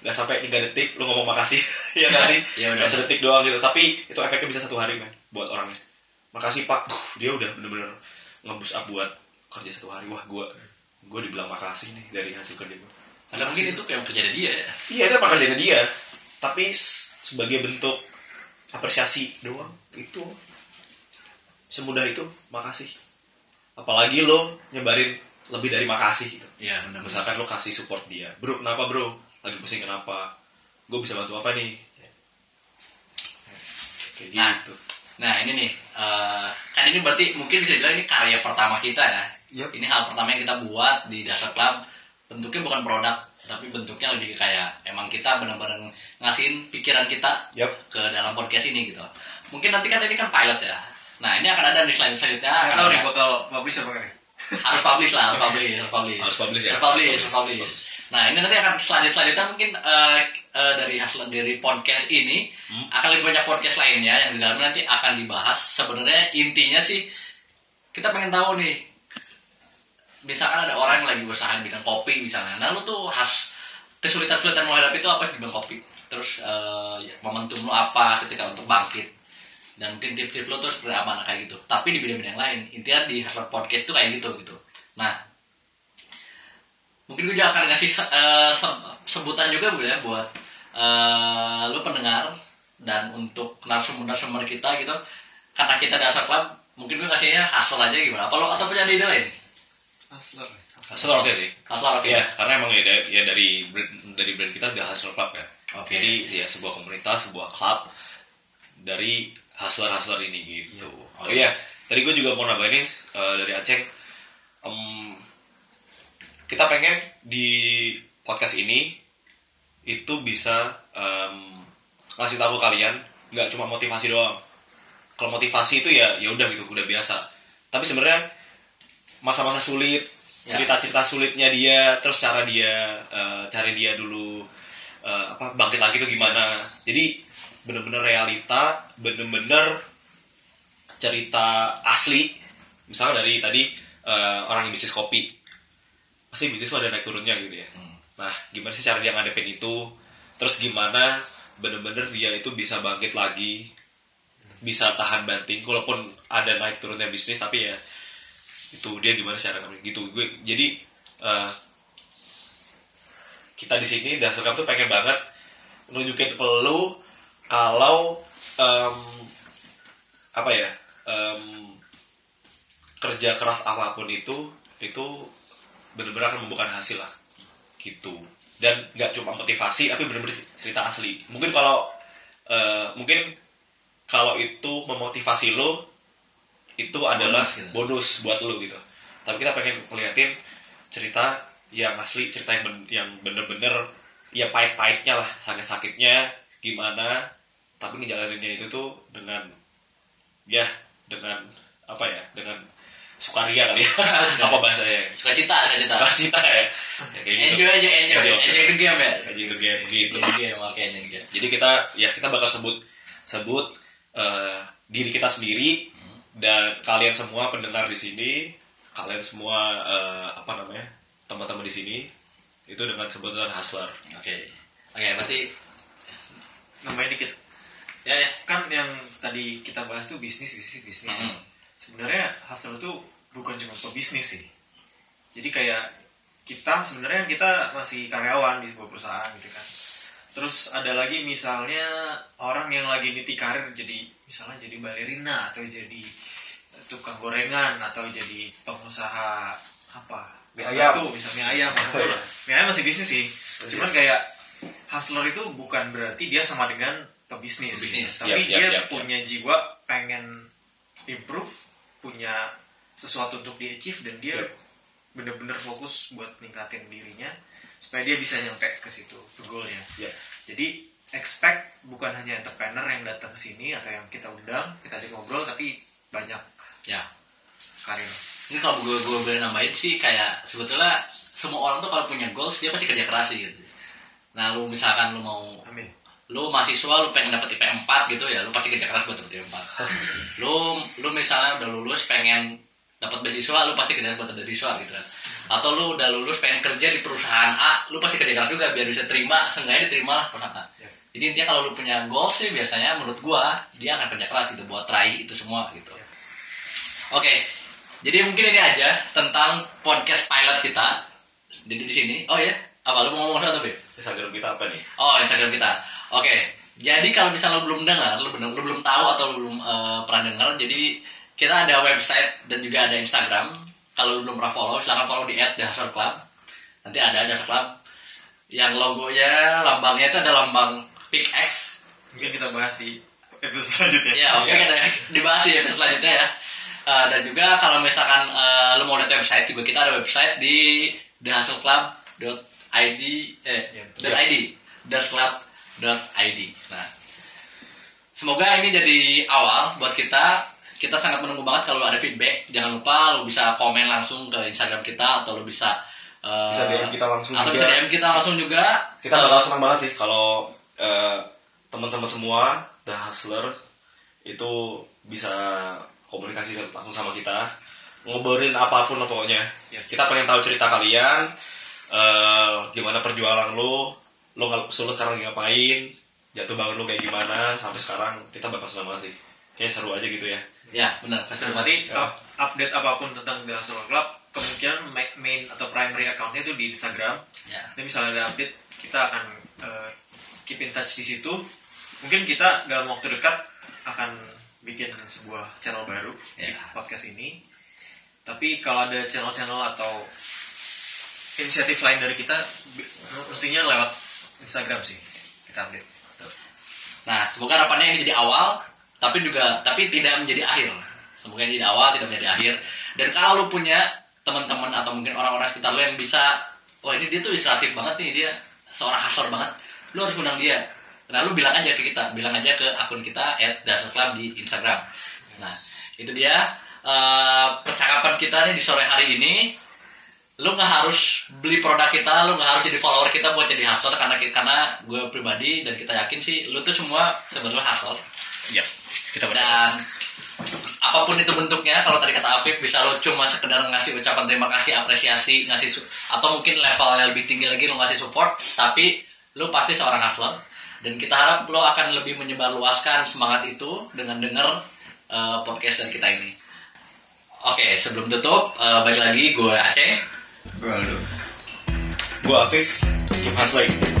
nggak sampai tiga detik lu ngomong makasih. Ya nggak sih? Udah. nggak sedetik doang gitu. Tapi itu efeknya bisa satu hari men buat orangnya. Makasih Pak. Uh, dia udah bener-bener ngebus up buat kerja satu hari. Wah gua gue dibilang makasih nih dari hasil kerja gue Karena mungkin itu kayak kerja dia ya. Iya itu emang kerjanya dia. Tapi sebagai bentuk apresiasi doang itu. Semudah itu makasih. Apalagi lo nyebarin lebih dari makasih gitu. Iya, benar. Misalkan lo kasih support dia, bro kenapa bro? Lagi pusing kenapa? Gue bisa bantu apa nih? Kayak Nah. gitu. Nah ini nih, eh, kan ini berarti mungkin bisa dibilang ini karya pertama kita ya. Yap. Ini hal pertama yang kita buat di Dasar Club. Bentuknya bukan produk, tapi bentuknya lebih kayak emang kita benar-benar ngasihin pikiran kita Yap. ke dalam podcast ini gitu. Mungkin nanti kan ini kan pilot ya. Nah ini akan ada nih selanjutnya. nggak akan tahu nih bakal publish apa nih harus publish lah, harus publish, harus publish. Harus publish ya? Harus publish, harus publish. Nah ini nanti akan selanjut selanjutnya mungkin eh, eh, dari hasil dari podcast ini Hmm. akan lebih banyak podcast lainnya yang di dalamnya nanti akan dibahas. Sebenarnya intinya sih kita pengen tahu nih, misalkan ada orang yang lagi berusaha di bidang kopi misalnya, nah lu tuh has kesulitan-kesulitan menghadapi itu apa di bidang kopi? Terus ya, momentum lu apa ketika untuk bangkit dan mungkin tips-tips lo tuh seperti apa nah, kayak gitu tapi di bidang-bidang lain intinya di Hustler Podcast tuh kayak gitu gitu nah mungkin gue juga akan ngasih se- eh, se- sebutan juga bu ya buat eh lu pendengar dan untuk narasumber-narasumber kita gitu karena kita dasar club mungkin gue ngasihnya hustle aja gimana apa lo atau punya ide lain Hustler. Hustler oke sih. hustle oke Iya, karena emang ya, dari- ya dari brand, dari brand kita udah Hustler Club kan. Oke. Jadi ya sebuah komunitas, sebuah klub dari hustler-hustler ini gitu. Iya. Oh iya, tadi gue juga mau nambahin eh, dari Aceh. em, kita pengen di podcast ini itu bisa em, ngasih tahu kalian nggak cuma motivasi doang. Kalau motivasi itu ya ya udah gitu, udah biasa. Tapi sebenarnya masa-masa sulit, Ya. cerita-cerita sulitnya dia, terus cara dia eh, cari dia dulu eh, apa bangkit lagi itu gimana. Jadi bener-bener realita, bener-bener cerita asli. Misalnya dari tadi eh, orang yang bisnis kopi, pasti bisnis ada naik turunnya gitu ya. Hmm. Nah, gimana sih cara dia ngadepin itu? Terus gimana bener-bener dia itu bisa bangkit lagi, bisa tahan banting, walaupun ada naik turunnya bisnis, tapi ya itu dia gimana cara ngadepin gitu. Gue jadi eh, kita di sini dasar tuh pengen banget nunjukin ke lu kalau em, apa ya em, kerja keras apa pun itu itu benar-benar akan membuahkan hasil lah gitu. Dan nggak cuma motivasi tapi benar-benar cerita asli. Mungkin kalau eh, mungkin kalau itu memotivasi lo itu adalah Bonus gitu. bonus buat lo gitu. Tapi kita pengen ngeliatin cerita yang asli cerita yang ben- yang bener-bener ya pahit-pahitnya lah sakit-sakitnya gimana tapi ngejalaninnya itu tuh dengan ya dengan apa ya dengan sukaria kali ya apa bahasanya? Suka cita suka cita sukacita ya, ya kayak gitu. Enjoy aja enjoy Enjoy. enjoy the game ya? Enjoy the game gitu. enjoy the game oke enjoy the game. Jadi kita ya kita bakal sebut sebut eh, diri kita sendiri dan kalian semua pendengar di sini kalian semua eh, apa namanya teman-teman di sini itu dengan sebutan hustler. Oke. Oke berarti Nambahin dikit. Ya ya Kan yang tadi kita bahas tuh bisnis, bisnis, bisnis. Mhm. Sebenarnya hustler tuh bukan cuma pebisnis sih. Jadi kayak kita sebenarnya kita masih karyawan di sebuah perusahaan gitu kan. Terus ada lagi misalnya orang yang lagi niti karir jadi misalnya jadi balerina atau jadi tukang gorengan atau jadi pengusaha apa ayam. batu, misalnya ayam apa Mie ayam masih bisnis sih cuman kayak hustler itu bukan berarti dia sama dengan pebisnis, Pebisnis. tapi Yap, yap, dia yap, yap. punya jiwa pengen improve punya sesuatu untuk di achieve dan dia Yap. bener-bener fokus buat ningkatin dirinya supaya dia bisa nyampe ke situ ke goalnya. Ya jadi expect bukan hanya entrepreneur yang datang ke sini atau yang kita undang kita ajak ngobrol tapi banyak ya karir. Ini kalau gue gue boleh nambahin sih kayak sebetulnya semua orang tuh kalau punya goals dia pasti kerja keras sih gitu. Nah lu misalkan lu mau amin lu mahasiswa lu pengen dapet IP 4 gitu ya lu pasti kerja keras buat dapet IP 4 lu lu misalnya udah lulus pengen dapat beasiswa lu pasti kerja buat dapet beasiswa gitu. Kan atau lu udah lulus pengen kerja di perusahaan A lu pasti kerja keras juga biar bisa terima seenggaknya diterima lah perusahaan A. Ya. jadi intinya kalau lu punya goals sih biasanya menurut gua dia akan kerja keras gitu buat raih itu semua gitu. Oke jadi mungkin ini aja tentang podcast pilot kita. Jadi di sini oh ya apa lu mau ngomong Beb? Instagram kita apa nih? Oh, Instagram kita. Oke. Jadi kalau misalnya lo belum dengar, lo belum, lo belum tahu atau lo belum eh, pernah dengar, jadi kita ada website dan juga ada Instagram. Kalau lo belum pernah follow, silahkan follow di @thehustle_club. Nanti ada ada Club yang logonya, lambangnya itu ada lambang pickaxe. mungkin kita bahas di episode selanjutnya Ya, oke kita dibahas di episode selanjutnya ya. Eh, dan juga kalau misalkan eh, lo mau lihat website juga kita ada website di thehustleclub.id eh Ya, betul. dot .id. Nah, semoga ini jadi awal buat kita. Kita sangat menunggu banget kalau ada feedback. Jangan lupa lo bisa komen langsung ke Instagram kita atau lo bisa eh, Bisa DM kita langsung atau juga. bisa DM kita langsung juga. kita bakal senang banget sih kalau eh, teman-teman semua the hustler itu bisa komunikasi langsung sama kita ngobrolin apa pun lah pokoknya Ya. kita pengen tahu cerita kalian eh, gimana perjualan lo lo nggak sulit sekarang lagi ngapain jatuh bangun lo kayak gimana sampai sekarang kita bakal senang banget sih kayak seru aja gitu ya Ya, benar. Kasih Nah, nanti up- update apa pun tentang The Hustle Club kemungkinan ma- main atau primary accountnya itu di Instagram. Ya. Nanti misalnya ada update kita akan eh, keep in touch di situ. Mungkin kita dalam waktu dekat akan bikin sebuah channel baru di Ya. podcast ini. Tapi kalau ada channel-channel atau inisiatif lain dari kita, mestinya lewat Instagram sih kita update. Nah, semoga harapannya ini jadi awal, tapi juga tapi tidak menjadi akhir. Semoga ini jadi awal, tidak menjadi akhir. Dan kalau lu punya teman-teman atau mungkin orang-orang sekitar lu yang bisa, oh ini dia tuh inspiratif banget nih, dia seorang hustler banget, lu harus undang dia. Nah, lu bilang aja ke kita, bilang aja ke akun kita @dasarclub di Instagram. Nah, itu dia eh, percakapan kita nih di sore hari ini lu nggak harus beli produk kita, lu nggak harus jadi follower kita buat jadi hustler karena karena gue pribadi dan kita yakin sih lu tuh semua sebenarnya hustler Iya, kita dan apa pun itu bentuknya kalau tadi kata Afif bisa lo cuma sekedar ngasih ucapan terima kasih apresiasi ngasih atau mungkin levelnya lebih tinggi lagi lo ngasih support tapi lo pasti seorang hustler. Dan kita harap lo akan lebih menyebarluaskan semangat itu dengan denger eh, podcast dari kita ini. Oke sebelum tutup eh, balik lagi gue Aceh Gue Aldo. Gue Afif, keep hustling.